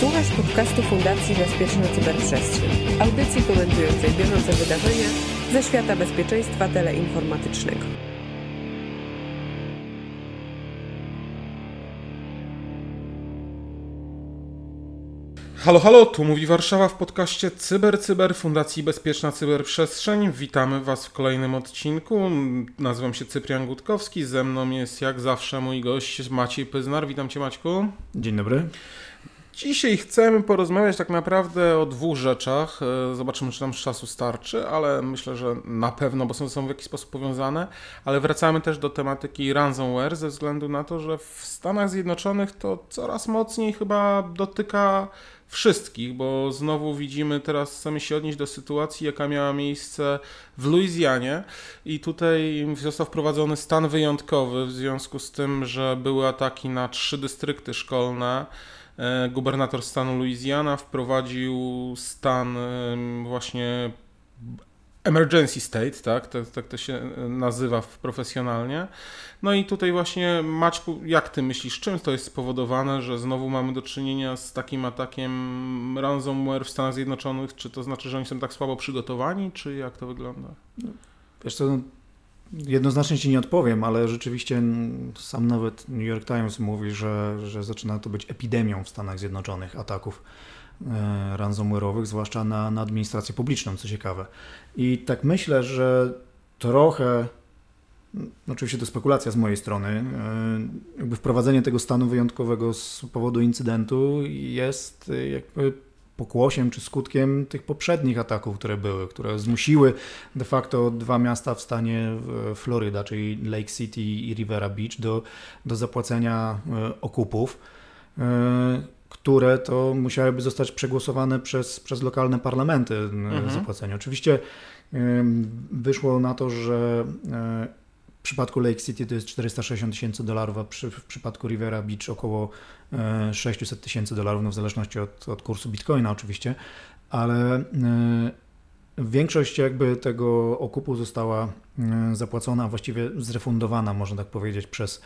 Słuchasz podcastu Fundacji Bezpieczna Cyberprzestrzeń, audycji komentującej bieżące wydarzenia ze świata bezpieczeństwa teleinformatycznego. Halo, halo, tu mówi Warszawa w podcaście Cyber Cyber Fundacji Bezpieczna Cyberprzestrzeń. Witamy Was w kolejnym odcinku. Nazywam się Cyprian Gutkowski, ze mną jest jak zawsze mój gość Maciej Pyznar. Witam Cię Maćku. Dzień dobry. Dzisiaj chcemy porozmawiać tak naprawdę o dwóch rzeczach. E, zobaczymy, czy nam czasu starczy, ale myślę, że na pewno, bo są sobą w jakiś sposób powiązane. Ale wracamy też do tematyki ransomware, ze względu na to, że w Stanach Zjednoczonych to coraz mocniej chyba dotyka wszystkich, bo znowu widzimy teraz, chcemy się odnieść do sytuacji, jaka miała miejsce w Luizjanie i tutaj został wprowadzony stan wyjątkowy w związku z tym, że były ataki na trzy dystrykty szkolne. E, gubernator stanu Louisiana wprowadził stan właśnie emergency state, tak? tak, tak to się e, nazywa profesjonalnie. No i tutaj właśnie Maćku, jak ty myślisz, czym to jest spowodowane, że znowu mamy do czynienia z takim atakiem ransomware w Stanach Zjednoczonych? Czy to znaczy, że oni są tak słabo przygotowani, czy jak to wygląda? Wiesz co, no, jednoznacznie ci nie odpowiem, ale rzeczywiście sam nawet New York Times mówi, że, że zaczyna to być epidemią w Stanach Zjednoczonych ataków e, ransomware'owych, zwłaszcza na, na administrację publiczną, co ciekawe. I tak myślę, że trochę oczywiście to spekulacja z mojej strony, e, jakby wprowadzenie tego stanu wyjątkowego z powodu incydentu jest e, jakby pokłosiem czy skutkiem tych poprzednich ataków, które były, które zmusiły de facto dwa miasta w stanie Floryda, czyli Lake City i Rivera Beach do, do zapłacenia e, okupów, które to musiałyby zostać przegłosowane przez, przez lokalne parlamenty mhm. zapłacenia. Oczywiście wyszło na to, że przypadku Lake City to jest 460 tysięcy dolarów, a przy, w przypadku Rivera Beach około 600 e, tysięcy dolarów, no w zależności od, od kursu bitcoina oczywiście, ale e, większość jakby tego okupu została e, zapłacona, a właściwie zrefundowana, można tak powiedzieć, przez,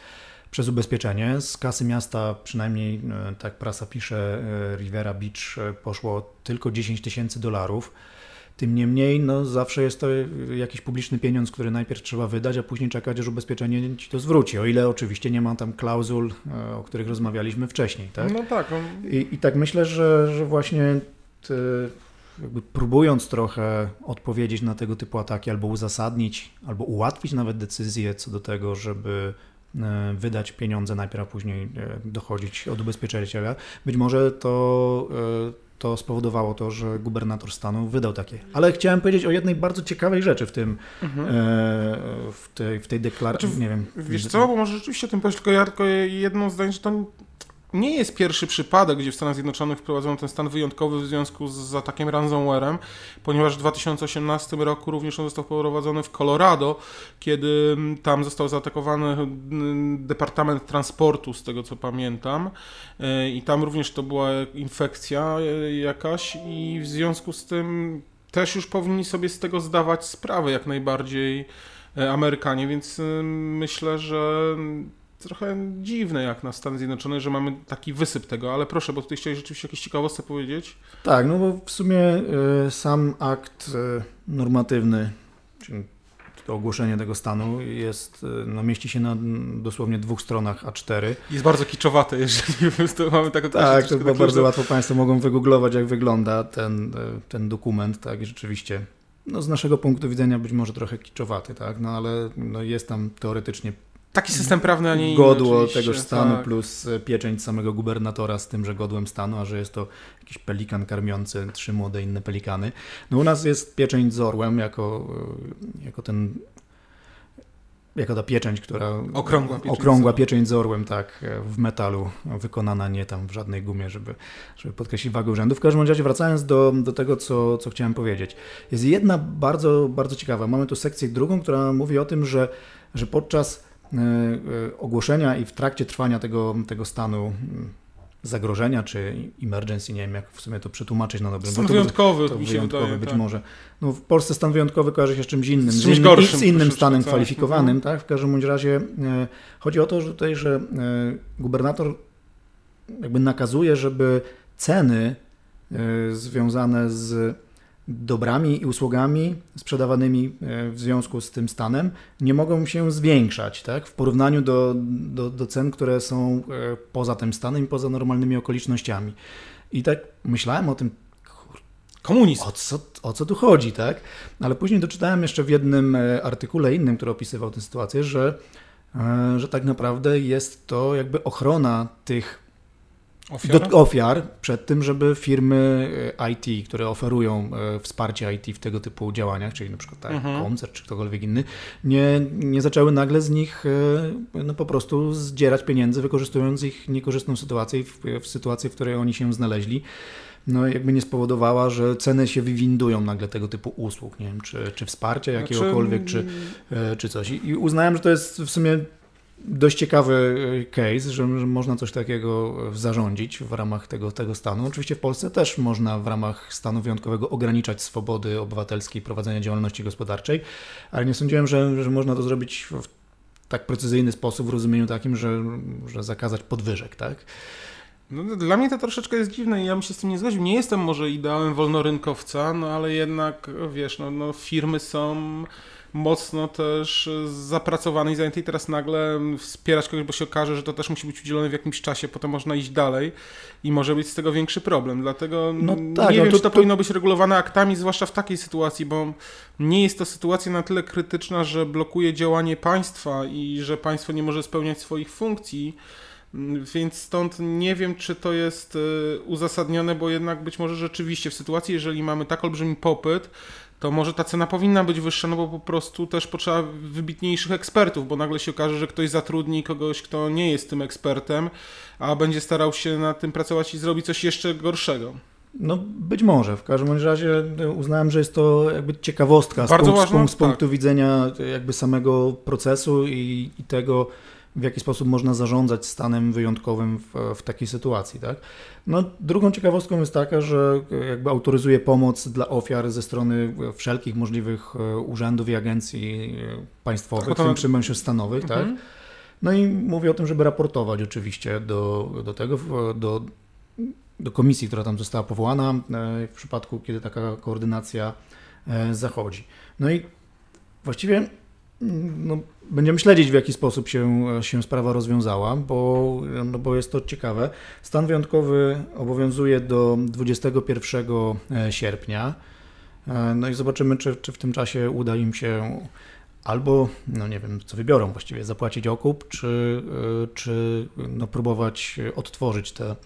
przez ubezpieczenie. Z kasy miasta, przynajmniej tak prasa pisze, Rivera Beach poszło tylko 10 tysięcy dolarów. Tym niemniej no, zawsze jest to jakiś publiczny pieniądz, który najpierw trzeba wydać, a później czekać, aż ubezpieczenie ci to zwróci. O ile oczywiście nie ma tam klauzul, e, o których rozmawialiśmy wcześniej. Tak? No tak. On... I, I tak myślę, że, że właśnie te, jakby próbując trochę odpowiedzieć na tego typu ataki, albo uzasadnić, albo ułatwić nawet decyzję co do tego, żeby e, wydać pieniądze najpierw, a później e, dochodzić od ubezpieczyciela. Być może to to spowodowało to, że gubernator stanu wydał takie. Ale chciałem powiedzieć o jednej bardzo ciekawej rzeczy w tym, mhm. e, w tej, w tej deklaracji. Znaczy, nie wiem. Wiesz co, bo może rzeczywiście o tym powiedzieć, tylko ja tylko jedno zdanie, że to nie jest pierwszy przypadek, gdzie w Stanach Zjednoczonych wprowadzono ten stan wyjątkowy w związku z atakiem ransomwarem, ponieważ w 2018 roku również on został wprowadzony w Colorado, kiedy mm, tam został zaatakowany mm, Departament Transportu, z tego co pamiętam, e, i tam również to była infekcja e, jakaś i w związku z tym też już powinni sobie z tego zdawać sprawę jak najbardziej e, Amerykanie, więc myślę, że trochę dziwne jak na Stany Zjednoczone, że mamy taki wysyp tego, ale proszę, bo tutaj chciałeś rzeczywiście jakieś ciekawostkę powiedzieć. Tak, no bo w sumie y, sam akt y, normatywny, czyli to ogłoszenie tego stanu jest, no mieści się na dosłownie dwóch stronach A4. Jest bardzo kiczowate, jeżeli to mamy taką Tak, to bo bardzo łatwo Państwo mogą wygooglować, jak wygląda ten, ten dokument, tak, i rzeczywiście no z naszego punktu widzenia być może trochę kiczowaty, tak, no ale no jest tam teoretycznie Taki system prawny, a nie inny. Godło tegoż stanu tak. plus e, pieczęć samego gubernatora z tymże godłem stanu, a że jest to jakiś pelikan karmiący trzy młode inne pelikany. No u nas jest pieczęć z orłem jako, e, jako ten jako ta pieczęć, która... Okrągła pieczęć. Okrągła pieczęć z orłem, tak, e, w metalu, wykonana nie tam w żadnej gumie, żeby, żeby podkreślić wagę urzędu. W każdym razie wracając do, do tego, co, co chciałem powiedzieć. Jest jedna bardzo, bardzo ciekawa. Mamy tu sekcję drugą, która mówi o tym, że, że podczas ogłoszenia i w trakcie trwania tego, tego stanu zagrożenia, czy emergency, nie wiem jak w sumie to przetłumaczyć na dobrym. Stan wyjątkowy, to, to wyjątkowy wydaje, być tak. może. No, w Polsce stan wyjątkowy kojarzy się z czymś innym, z, z innym, gorszym, z innym stanem kwalifikowanym. Tak? W każdym bądź razie e, chodzi o to, że tutaj, że e, gubernator jakby nakazuje, żeby ceny y, związane z dobrami i usługami sprzedawanymi y, w związku z tym stanem nie mogą się zwiększać tak? w porównaniu do, do, do cen, które są y, poza tym stanem i poza normalnymi okolicznościami. I tak myślałem o tym, Komunizm. o co, o co tu chodzi, tak? Ale później doczytałem jeszcze w jednym e, artykule innym, który opisywał tę sytuację, że, e, że tak naprawdę jest to jakby ochrona tych Ofiara? do, ofiar przed tym, żeby firmy e, IT, które oferują e, wsparcie IT w tego typu działaniach, czyli na przykład tak, Mhm. koncert czy ktokolwiek inny, nie, nie zaczęły nagle z nich e, no, po prostu zdzierać pieniędzy, wykorzystując ich niekorzystną sytuację, w, w sytuacji, w której oni się znaleźli. No jakby nie spowodowała, że ceny się wywindują nagle tego typu usług, nie wiem, czy, czy wsparcia Znaczy, jakiegokolwiek, czy, e, czy coś. I uznałem, że to jest w sumie dość ciekawy e, case, że, można coś takiego e, zarządzić w ramach tego, tego stanu. Oczywiście w Polsce też można w ramach stanu wyjątkowego ograniczać swobody obywatelskie i prowadzenia działalności gospodarczej, ale nie sądziłem, że, że można to zrobić w tak precyzyjny sposób, w rozumieniu takim, że, że zakazać podwyżek, tak? No, dla mnie to troszeczkę jest dziwne i ja bym się z tym nie zgodził. Nie jestem może ideałem wolnorynkowca, no ale jednak, wiesz, no, no firmy są mocno też zapracowane i zajęte i teraz nagle wspierać kogoś, bo się okaże, że to też musi być udzielone w jakimś czasie, potem można iść dalej i może być z tego większy problem. Dlatego No nie tak, no wiem, to- czy to, to- powinno być regulowane aktami, zwłaszcza w takiej sytuacji, bo nie jest to sytuacja na tyle krytyczna, że blokuje działanie państwa i że państwo nie może spełniać swoich funkcji. Więc stąd nie wiem, czy to jest y, uzasadnione, bo jednak być może rzeczywiście w sytuacji, jeżeli mamy tak olbrzymi popyt, to może ta cena powinna być wyższa, no bo po prostu też potrzeba wybitniejszych ekspertów, bo nagle się okaże, że ktoś zatrudni kogoś, kto nie jest tym ekspertem, a będzie starał się nad tym pracować i zrobi coś jeszcze gorszego. No być może. W każdym razie e, uznałem, że jest to jakby ciekawostka z, Bardzo z, punkt, z tak. punktu widzenia e, jakby samego procesu i, i tego, w jaki sposób można zarządzać stanem wyjątkowym w, w takiej sytuacji. Tak? No, drugą ciekawostką jest taka, że e, jakby autoryzuje pomoc dla ofiar ze strony wszelkich możliwych e, urzędów i agencji e, państwowych, Tak, w tym przemysłów stanowych. Tak? Mhm. No i mówię o tym, żeby raportować oczywiście do, do tego, do, do komisji, która tam została powołana w przypadku, kiedy taka koordynacja zachodzi. No i właściwie no, będziemy śledzić, w jaki sposób się, się sprawa rozwiązała, bo, no, bo jest to ciekawe. Stan wyjątkowy obowiązuje do 21 sierpnia. E, No i zobaczymy, czy, czy w tym czasie uda im się albo, no nie wiem, co wybiorą właściwie, zapłacić okup, czy, y, czy no, próbować odtworzyć te,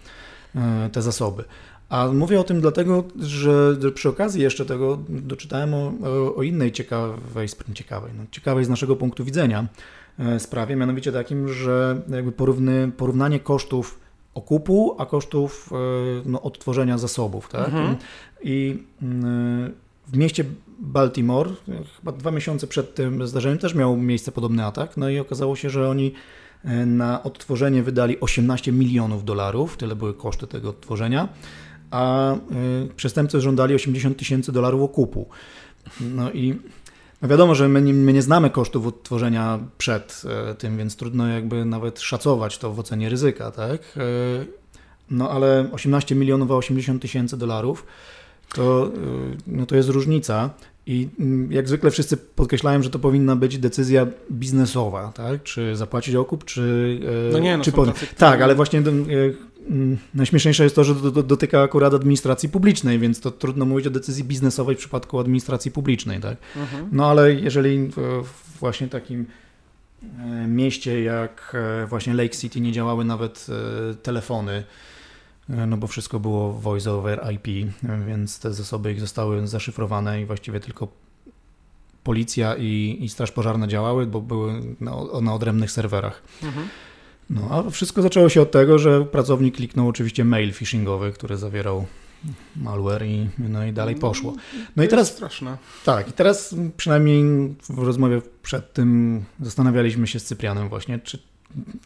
te zasoby. A mówię o tym dlatego, że przy okazji jeszcze tego doczytałem o, o- innej ciekawej, ciekawej, no, ciekawej z naszego punktu widzenia e, sprawie, mianowicie takim, że jakby porówny, porównanie kosztów okupu, a kosztów e, no, odtworzenia zasobów. Tak? Mhm. I mm, w mieście Baltimore, chyba dwa miesiące przed tym zdarzeniem, też miał miejsce podobny atak. No i okazało się, że oni e, na odtworzenie wydali 18 milionów dolarów, tyle były koszty tego odtworzenia, a y, przestępcy żądali 80 tysięcy dolarów okupu. No i no wiadomo, że my nie, my nie znamy kosztów odtworzenia przed e, tym, więc trudno jakby nawet szacować to w ocenie ryzyka, tak? E, No ale 18 milionów a 80 tysięcy dolarów to, y, no to jest różnica. I mm, jak zwykle wszyscy podkreślają, że to powinna być decyzja biznesowa, tak? Czy zapłacić okup, czy, No nie, no czy którzy- Tak, ale właśnie najśmieszniejsze jest to, że dotyka akurat administracji publicznej, więc to trudno mówić o decyzji biznesowej w przypadku administracji publicznej, tak? Mhm. No ale jeżeli w właśnie takim e, mieście jak e, właśnie Lake City nie działały nawet e, telefony, no bo wszystko było voice over IP, więc te zasoby ich zostały zaszyfrowane i właściwie tylko policja i, i straż pożarna działały, bo były na, na odrębnych serwerach. Mhm. No, a wszystko zaczęło się od tego, że pracownik kliknał oczywiście mail phishingowy, który zawierał malware i, no i dalej poszło. No i To teraz jest straszne. tak, i teraz przynajmniej w rozmowie przed tym zastanawialiśmy się z Cyprianem właśnie, czy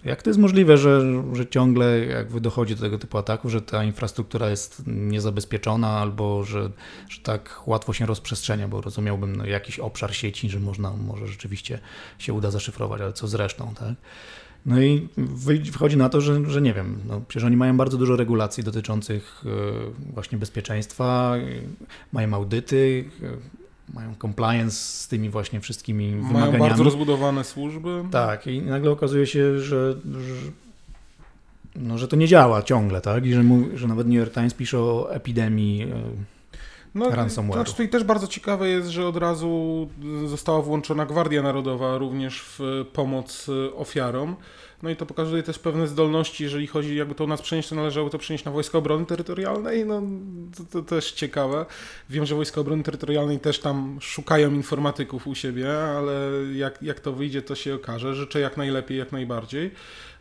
jak to jest możliwe, że, że ciągle jakby dochodzi do tego typu ataków, że ta infrastruktura jest niezabezpieczona albo że, że tak łatwo się rozprzestrzenia, bo rozumiałbym no, jakiś obszar sieci, że można, może rzeczywiście się uda zaszyfrować, ale co z resztą, tak? No i wychodzi na to, że, że nie wiem, no przecież oni mają bardzo dużo regulacji dotyczących e, właśnie bezpieczeństwa, e, mają audyty, e, mają compliance z tymi właśnie wszystkimi Mają wymaganiami. bardzo rozbudowane służby. Tak, i nagle okazuje się, że, że, no, że to nie działa ciągle, tak? I że, mówi, że nawet New York Times pisze o epidemii No, ransomware'u. Znaczy tutaj też bardzo ciekawe jest, że od razu została włączona Gwardia Narodowa również w pomoc y, ofiarom. No i to pokazuje też pewne zdolności, jeżeli chodzi, jakby to u nas przenieść, to należało to przenieść na Wojska Obrony Terytorialnej, no to, to też ciekawe. Wiem, że Wojska Obrony Terytorialnej też tam szukają informatyków u siebie, ale jak, jak to wyjdzie, to się okaże. Życzę jak najlepiej, jak najbardziej.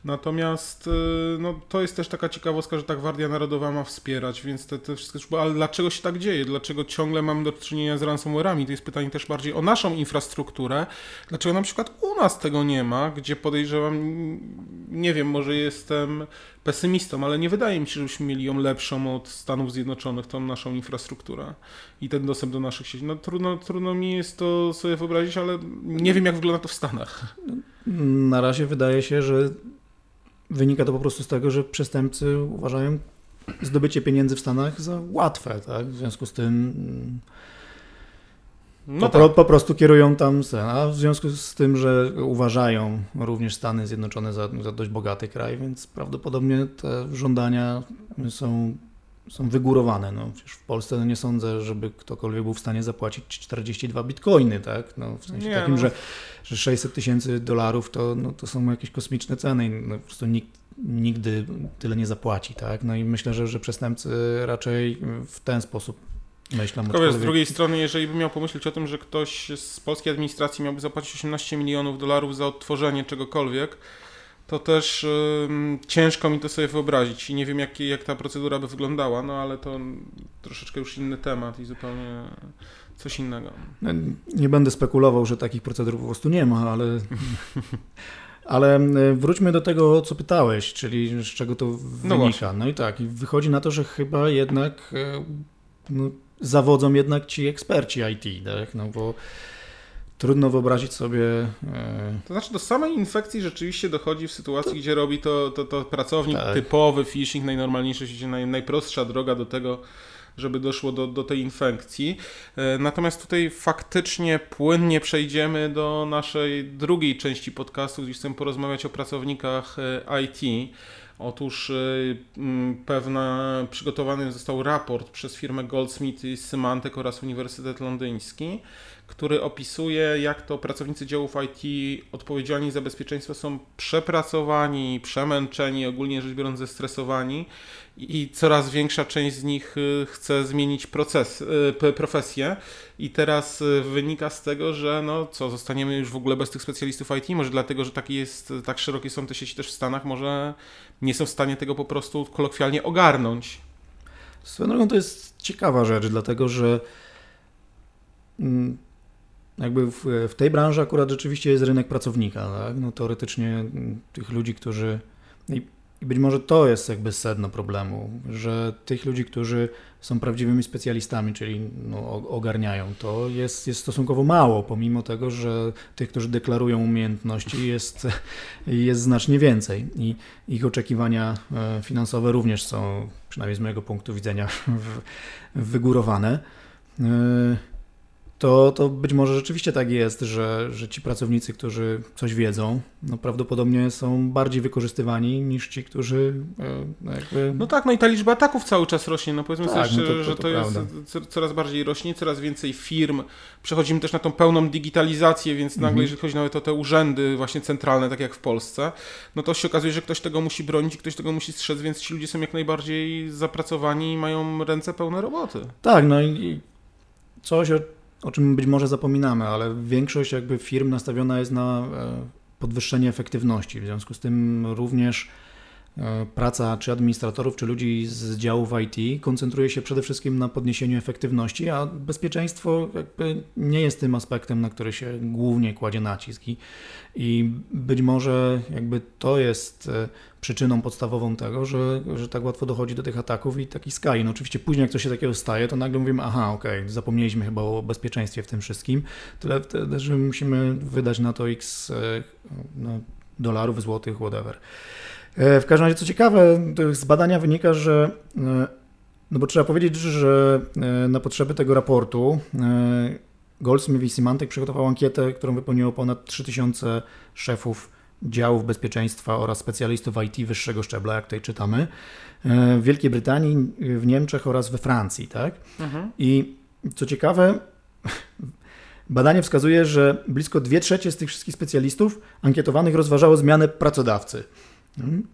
Natomiast y, no, to jest też taka ciekawostka, że ta Gwardia Narodowa ma wspierać, więc te, te wszystkie ale dlaczego się tak dzieje? Dlaczego ciągle mamy do czynienia z ransomware'ami? To jest pytanie też bardziej o naszą infrastrukturę. Dlaczego na przykład u nas tego nie ma, gdzie podejrzewam, nie wiem, może jestem pesymistą, ale nie wydaje mi się, żebyśmy mieli ją lepszą od Stanów Zjednoczonych, tą naszą infrastrukturę i ten dostęp do naszych sieci. No trudno, trudno mi jest to sobie wyobrazić, ale nie wiem, jak wygląda to w Stanach. Na razie wydaje się, że wynika to po prostu z tego, że przestępcy uważają zdobycie pieniędzy w Stanach za łatwe, tak? W związku z tym mm, No po, tak. po prostu kierują tam a w związku z tym, że uważają również Stany Zjednoczone za, za dość bogaty kraj, więc prawdopodobnie te żądania są, są wygórowane. No, przecież w Polsce nie sądzę, żeby ktokolwiek był w stanie zapłacić 42 bitcoiny, tak? No, w sensie Nie, takim, no. że, że 600 tysięcy dolarów to, no, to są jakieś kosmiczne ceny i no, po prostu nikt nigdy tyle nie zapłaci, tak? No i myślę, że, że przestępcy raczej w ten sposób myślą. Tylko wiesz, z drugiej strony, jeżeli bym miał pomyśleć o tym, że ktoś z polskiej administracji miałby zapłacić 18 milionów dolarów za odtworzenie czegokolwiek, to też ciężko mi to sobie wyobrazić i nie wiem, jak, jak ta procedura by wyglądała, no ale to troszeczkę już inny temat i zupełnie coś innego. No, Nie będę spekulował, że takich procedur po prostu nie ma, ale. Ale e, wróćmy do tego, co pytałeś, czyli z czego to No wynika. No, i tak, i wychodzi na to, że chyba jednak e, no, zawodzą jednak ci eksperci IT, tak? No bo trudno wyobrazić sobie. e, To znaczy do samej infekcji rzeczywiście dochodzi w sytuacji, gdzie robi to, to, to pracownik Tak. typowy, phishing, najnormalniejszy, naj, najprostsza droga do tego, żeby doszło do, do tej infekcji. E, Natomiast tutaj faktycznie płynnie przejdziemy do naszej drugiej części podcastu, gdzie chcę porozmawiać o pracownikach e, IT. Otóż pewna, przygotowany został raport przez firmę Goldsmith i Symantec oraz Uniwersytet Londyński, który opisuje, jak to pracownicy działów IT odpowiedzialni za bezpieczeństwo są przepracowani, przemęczeni, ogólnie rzecz biorąc zestresowani i coraz większa część z nich y, chce zmienić proces, y, profesję. I teraz y, wynika z tego, że no co, zostaniemy już w ogóle bez tych specjalistów IT, może dlatego, że taki jest, tak szerokie są te sieci też w Stanach, może nie są w stanie tego po prostu kolokwialnie ogarnąć. Swoją drogą to jest ciekawa rzecz, dlatego że mm, jakby w, w tej branży akurat rzeczywiście jest rynek pracownika, tak? No teoretycznie mm, tych ludzi, którzy i, być może to jest jakby sedno problemu, że tych ludzi, którzy są prawdziwymi specjalistami, czyli no, ogarniają to, jest, jest stosunkowo mało, pomimo tego, że tych, którzy deklarują umiejętności jest, jest znacznie więcej i ich oczekiwania e, finansowe również są, przynajmniej z mojego punktu widzenia, wygórowane. To, to być może rzeczywiście tak jest, że, że ci pracownicy, którzy coś wiedzą, no prawdopodobnie są bardziej wykorzystywani niż ci, którzy e, no jakby... No tak, no i ta liczba ataków cały czas rośnie. No powiedzmy Tak, sobie no to- to- że to to, jest prawda. coraz bardziej rośnie, coraz więcej firm. Przechodzimy też na tą pełną digitalizację, więc nagle, Mhm. jeżeli chodzi nawet o te urzędy właśnie centralne, tak jak w Polsce, no to się okazuje, że ktoś tego musi bronić, ktoś tego musi strzec, więc ci ludzie są jak najbardziej zapracowani i mają ręce pełne roboty. Tak, no i, i coś, o, o czym być może zapominamy, ale większość jakby firm nastawiona jest na e, podwyższenie efektywności. W związku z tym również praca czy administratorów, czy ludzi z działów IT koncentruje się przede wszystkim na podniesieniu efektywności, a bezpieczeństwo nie jest tym aspektem, na który się głównie kładzie nacisk. I, być może jakby to jest e, przyczyną podstawową tego, że, że tak łatwo dochodzi do tych ataków i takich skali. No oczywiście później jak coś się takiego staje, to nagle mówimy, aha, okej, zapomnieliśmy chyba o bezpieczeństwie w tym wszystkim, tyle wtedy, że musimy wydać na to x, e, no, dolarów, złotych, whatever. E, w każdym razie, co ciekawe, z badania wynika, że e, no bo trzeba powiedzieć, że e, na potrzeby tego raportu Goldsmith i Symantec przygotował ankietę, którą wypełniło ponad 3000 szefów działów bezpieczeństwa oraz specjalistów IT wyższego szczebla, jak tutaj czytamy, w Wielkiej Brytanii, w Niemczech oraz we Francji. Tak? Mhm. I co ciekawe, badanie wskazuje, że blisko 2 trzecie z tych wszystkich specjalistów ankietowanych rozważało zmianę pracodawcy. Mhm.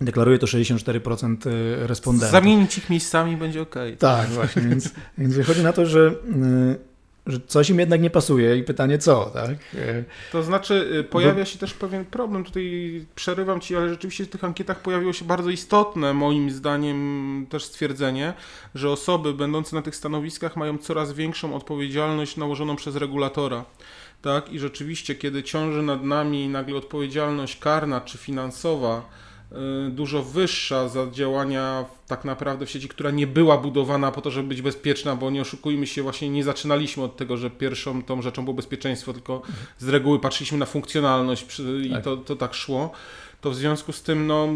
Deklaruje to 64% e, respondentów. Zamienić ich miejscami będzie ok. Tak, właśnie. Więc, więc wychodzi na to, że, e, że coś im jednak nie pasuje i pytanie co, tak? E, to znaczy pojawia się też pewien problem, tutaj przerywam Ci, ale rzeczywiście w tych ankietach pojawiło się bardzo istotne, moim zdaniem też stwierdzenie, że osoby będące na tych stanowiskach mają coraz większą odpowiedzialność nałożoną przez regulatora tak? I rzeczywiście, kiedy ciąży nad nami nagle odpowiedzialność karna czy finansowa, y, dużo wyższa za działania tak naprawdę w sieci, która nie była budowana po to, żeby być bezpieczna, bo nie oszukujmy się, właśnie nie zaczynaliśmy od tego, że pierwszą tą rzeczą było bezpieczeństwo, tylko z reguły patrzyliśmy na funkcjonalność i tak. To, to tak szło. To w związku z tym, no,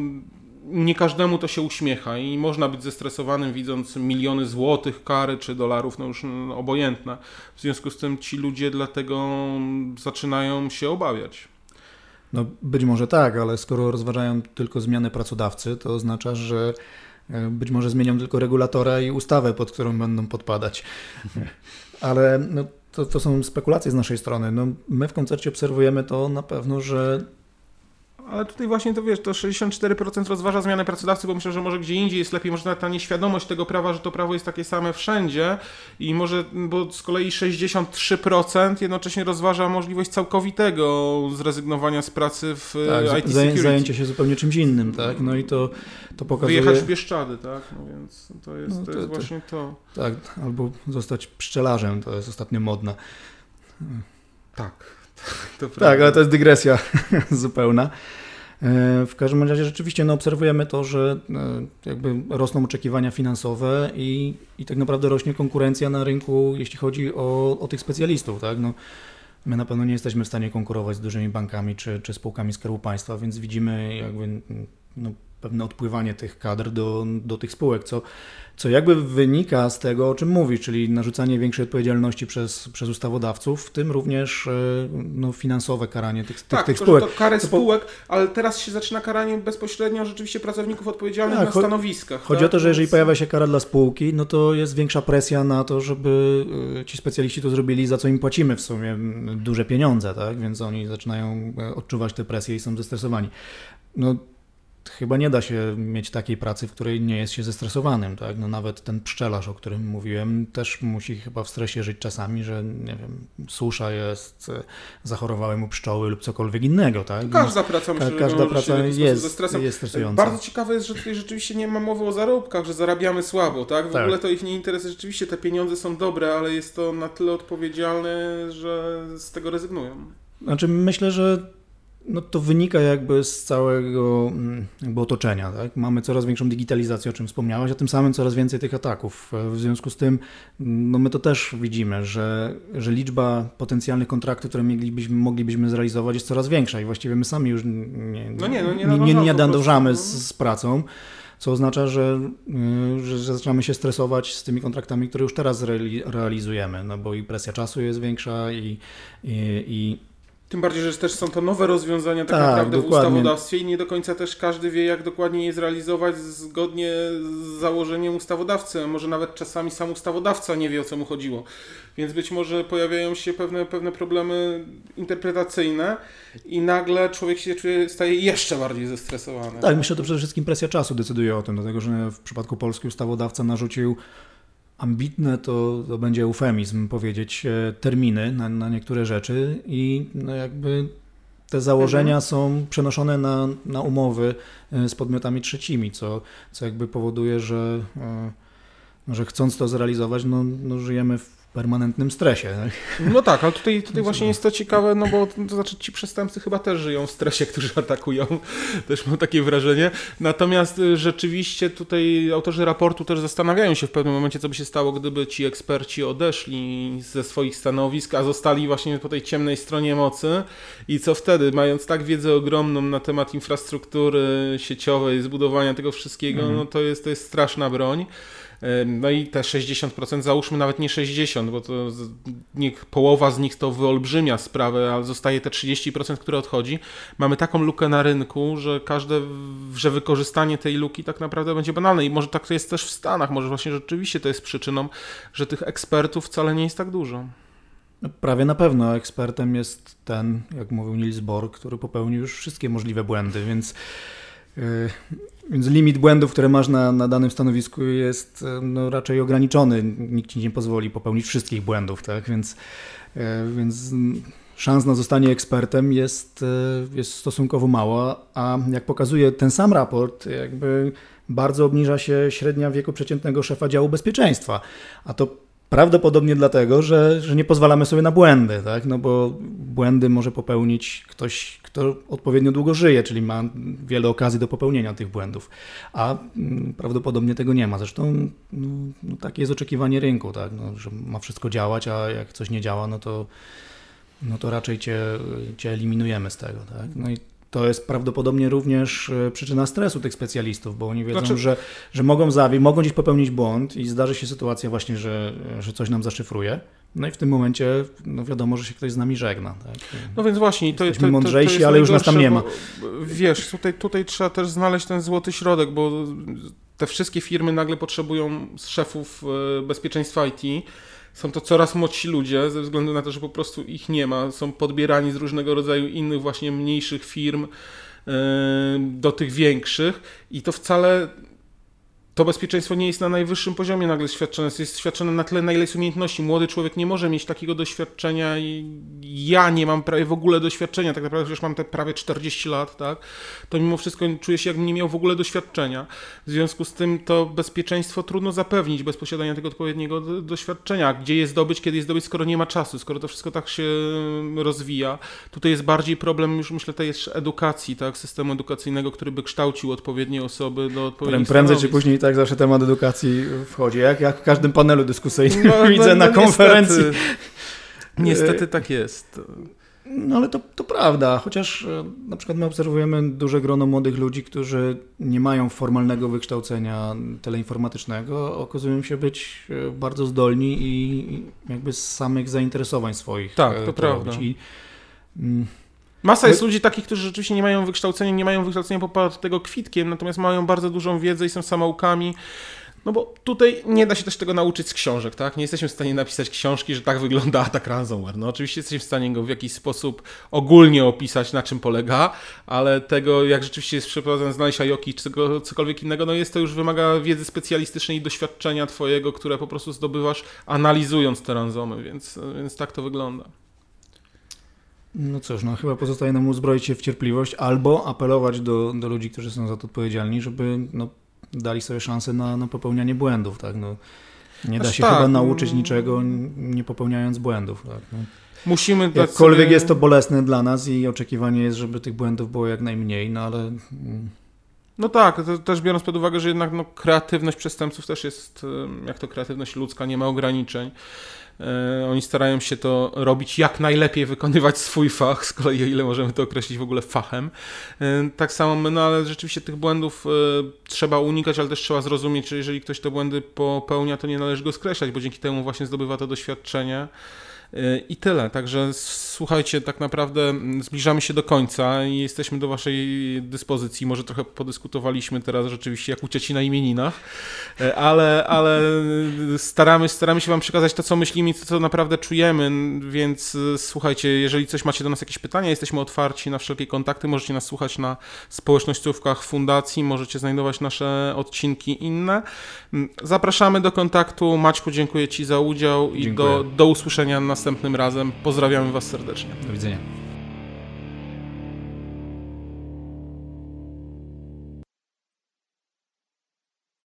nie każdemu to się uśmiecha i można być zestresowanym widząc miliony złotych kary czy dolarów, no już no, obojętne. W związku z tym ci ludzie dlatego zaczynają się obawiać. No być może tak, ale skoro rozważają tylko zmianę pracodawcy, to oznacza, że e, być może zmienią tylko regulatora i ustawę, pod którą będą podpadać. Ale no, to, to są spekulacje z naszej strony. No, my w koncercie obserwujemy to na pewno, że ale tutaj właśnie to wiesz, to 64% rozważa zmianę pracodawcy, bo myślę, że może gdzie indziej jest lepiej, może nawet ta nieświadomość tego prawa, że to prawo jest takie same wszędzie i może, bo z kolei 63% jednocześnie rozważa możliwość całkowitego zrezygnowania z pracy w tak, IT security. Zajęcie się zupełnie czymś innym, tak? No i to, to pokazuje... Wyjechać w Bieszczady, tak? No więc to jest, no to, to jest właśnie to. Tak, albo zostać pszczelarzem, to jest ostatnio modne. Tak. tak, ale to jest dygresja zupełna. E, w każdym razie rzeczywiście no, obserwujemy to, że e, jakby rosną oczekiwania finansowe i, i tak naprawdę rośnie konkurencja na rynku, jeśli chodzi o, o tych specjalistów. Tak? No, my na pewno nie jesteśmy w stanie konkurować z dużymi bankami czy, czy spółkami Skarbu Państwa, więc widzimy jakby no, pewne odpływanie tych kadr do, do tych spółek, co, co jakby wynika z tego, o czym mówi, czyli narzucanie większej odpowiedzialności przez, przez ustawodawców, w tym również e, no, finansowe karanie tych, tak, tych, spółek. To karę spółek, ale teraz się zaczyna karanie bezpośrednio rzeczywiście pracowników odpowiedzialnych tak, na stanowiskach. Chodzi tak? o to, że jeżeli pojawia się kara dla spółki, no to jest większa presja na to, żeby e, ci specjaliści to zrobili, za co im płacimy w sumie duże pieniądze, tak? Więc oni zaczynają e, odczuwać tę presję i są zestresowani. No, chyba nie da się mieć takiej pracy, w której nie jest się zestresowanym, tak? No nawet ten pszczelarz, o którym mówiłem, też musi chyba w stresie żyć czasami, że nie wiem, susza jest, zachorowały mu pszczoły lub cokolwiek innego, tak? Każda praca, myślę, każda praca jest, ze stresem. jest stresująca. Bardzo ciekawe jest, że tutaj rzeczywiście nie ma mowy o zarobkach, że zarabiamy słabo, tak? W tak. ogóle to ich nie interesuje, rzeczywiście te pieniądze są dobre, ale jest to na tyle odpowiedzialne, że z tego rezygnują. Znaczy myślę, że no to wynika jakby z całego mm, jakby otoczenia. Tak? Mamy coraz większą digitalizację, o czym wspomniałaś, a tym samym coraz więcej tych ataków. W związku z tym no my to też widzimy, że, że liczba potencjalnych kontraktów, które moglibyśmy, moglibyśmy zrealizować jest coraz większa i właściwie my sami już nie, no nie, no nie, nie, nie, nie nadążamy z, z pracą co oznacza, że, y, że, że, zaczynamy się stresować z tymi kontraktami, które już teraz realizujemy, no bo i presja czasu jest większa i, i, i tym bardziej, że też są to nowe rozwiązania tak, tak naprawdę dokładnie. w ustawodawstwie i nie do końca też każdy wie, jak dokładnie je zrealizować zgodnie z założeniem ustawodawcy. Może nawet czasami sam ustawodawca nie wie, o co mu chodziło. Więc być może pojawiają się pewne, pewne problemy interpretacyjne i nagle człowiek się czuje, staje jeszcze bardziej zestresowany. Tak, myślę, że to przede wszystkim presja czasu decyduje o tym, dlatego że w przypadku Polski ustawodawca narzucił ambitne to, to będzie eufemizm powiedzieć e, terminy na, na niektóre rzeczy i no jakby te założenia mhm. są przenoszone na, na umowy e, z podmiotami trzecimi, co, co jakby powoduje, że, e, że chcąc to zrealizować, no, no żyjemy w permanentnym stresie. Tak? No tak, ale tutaj, tutaj właśnie jest to ciekawe, no bo to znaczy ci przestępcy chyba też żyją w stresie, którzy atakują. Też mam takie wrażenie. Natomiast y, rzeczywiście tutaj autorzy raportu też zastanawiają się w pewnym momencie, co by się stało, gdyby ci eksperci odeszli ze swoich stanowisk, a zostali właśnie po tej ciemnej stronie mocy i co wtedy, mając tak wiedzę ogromną na temat infrastruktury sieciowej, zbudowania tego wszystkiego, mhm. no to jest, to jest straszna broń. No i te 60%, załóżmy nawet nie 60%, bo to niech połowa z nich to wyolbrzymia sprawę, ale zostaje te 30%, które odchodzi. Mamy taką lukę na rynku, że każde, że wykorzystanie tej luki tak naprawdę będzie banalne i może tak to jest też w Stanach, może właśnie rzeczywiście to jest przyczyną, że tych ekspertów wcale nie jest tak dużo. No, prawie na pewno ekspertem jest ten, jak mówił Niels Bohr, który popełnił już wszystkie możliwe błędy, więc więc limit błędów, które masz na, na danym stanowisku jest e, no, raczej ograniczony. Nikt ci nie pozwoli popełnić wszystkich błędów, tak? Więc, e, więc szans na zostanie ekspertem jest, e, jest stosunkowo mała, a jak pokazuje ten sam raport, jakby bardzo obniża się średnia wieku przeciętnego szefa działu bezpieczeństwa. A to Prawdopodobnie dlatego, że, że nie pozwalamy sobie na błędy, tak? no bo błędy może popełnić ktoś, kto odpowiednio długo żyje, czyli ma wiele okazji do popełnienia tych błędów, a mm, prawdopodobnie tego nie ma. Zresztą no, no takie jest oczekiwanie rynku, tak? no, że ma wszystko działać, a jak coś nie działa, no to, no to raczej cię, cię eliminujemy z tego. Tak? No i to jest prawdopodobnie również e, przyczyna stresu tych specjalistów, bo oni wiedzą, znaczy... że, że mogą zawieść, mogą gdzieś popełnić błąd i zdarzy się sytuacja właśnie, że, że coś nam zaszyfruje. No i w tym momencie no wiadomo, że się ktoś z nami żegna. Tak? No więc właśnie, to, jest to, mądrzejsi, to jest ale już nas tam nie ma. Wiesz, tutaj, tutaj trzeba też znaleźć ten złoty środek, bo te wszystkie firmy nagle potrzebują szefów e, bezpieczeństwa IT są to coraz młodsi ludzie, ze względu na to, że po prostu ich nie ma. Są podbierani z różnego rodzaju innych, właśnie mniejszych firm e, do tych większych, i to wcale to bezpieczeństwo nie jest na najwyższym poziomie nagle świadczone, jest świadczone na tle, na ile jest umiejętności. Młody człowiek nie może mieć takiego doświadczenia i ja nie mam prawie w ogóle doświadczenia, tak naprawdę już mam te prawie 40 lat, tak, to mimo wszystko czuję się jakbym nie miał w ogóle doświadczenia. W związku z tym to bezpieczeństwo trudno zapewnić bez posiadania tego odpowiedniego doświadczenia. Gdzie je zdobyć, kiedy je zdobyć, skoro nie ma czasu, skoro to wszystko tak się rozwija. Tutaj jest bardziej problem już myślę tej edukacji, tak, systemu edukacyjnego, który by kształcił odpowiednie osoby do odpowiednich Prędzej czy później tak zawsze temat edukacji wchodzi, jak, jak w każdym panelu dyskusyjnym no, widzę no, na no, konferencji. Niestety, niestety tak jest. No ale to, to prawda, chociaż e, na przykład my obserwujemy duże grono młodych ludzi, którzy nie mają formalnego wykształcenia teleinformatycznego, okazują się być e, bardzo zdolni i jakby z samych zainteresowań swoich. Tak, to, to prawda. I, Masa jest ludzi takich, którzy rzeczywiście nie mają wykształcenia, nie mają wykształcenia popartego kwitkiem, natomiast mają bardzo dużą wiedzę i są samoukami. No bo tutaj nie da się też tego nauczyć z książek, tak? Nie jesteśmy w stanie napisać książki, że tak wygląda atak ransomware. No oczywiście jesteśmy w stanie go w jakiś sposób ogólnie opisać, na czym polega, ale tego, jak rzeczywiście jest przeprowadzone, znaleźć IOKI czy cokolwiek innego, no jest to już wymaga wiedzy specjalistycznej i doświadczenia twojego, które po prostu zdobywasz analizując te ransomy, więc, więc tak to wygląda. No cóż, no chyba pozostaje nam uzbroić się w cierpliwość albo apelować do, do ludzi, którzy są za to odpowiedzialni, żeby no, dali sobie szansę na, na popełnianie błędów, tak? No, nie da się tak. chyba nauczyć niczego, nie popełniając błędów. Tak? No. Musimy dać Jakkolwiek sobie... jest to bolesne dla nas i oczekiwanie jest, żeby tych błędów było jak najmniej, no ale... Mm. No tak, to też biorąc pod uwagę, że jednak no, kreatywność przestępców też jest, jak to kreatywność ludzka, nie ma ograniczeń. E, oni starają się to robić jak najlepiej, wykonywać swój fach, z kolei o ile możemy to określić w ogóle fachem. E, tak samo my, no ale rzeczywiście tych błędów e, trzeba unikać, ale też trzeba zrozumieć, że jeżeli ktoś te błędy popełnia, to nie należy go skreślać, bo dzięki temu właśnie zdobywa to doświadczenie. I tyle. Także słuchajcie, tak naprawdę zbliżamy się do końca i jesteśmy do Waszej dyspozycji. Może trochę podyskutowaliśmy teraz rzeczywiście, jak uciec na imieninach, e, ale, ale staramy, staramy się Wam przekazać to, co myślimy i to, co naprawdę czujemy. Więc e, słuchajcie, jeżeli coś macie do nas jakieś pytania, jesteśmy otwarci na wszelkie kontakty. Możecie nas słuchać na społecznościówkach fundacji, możecie znajdować nasze odcinki inne. Zapraszamy do kontaktu. Maćku, dziękuję Ci za udział i do, do usłyszenia następnym razem. Pozdrawiamy Was serdecznie. Do widzenia.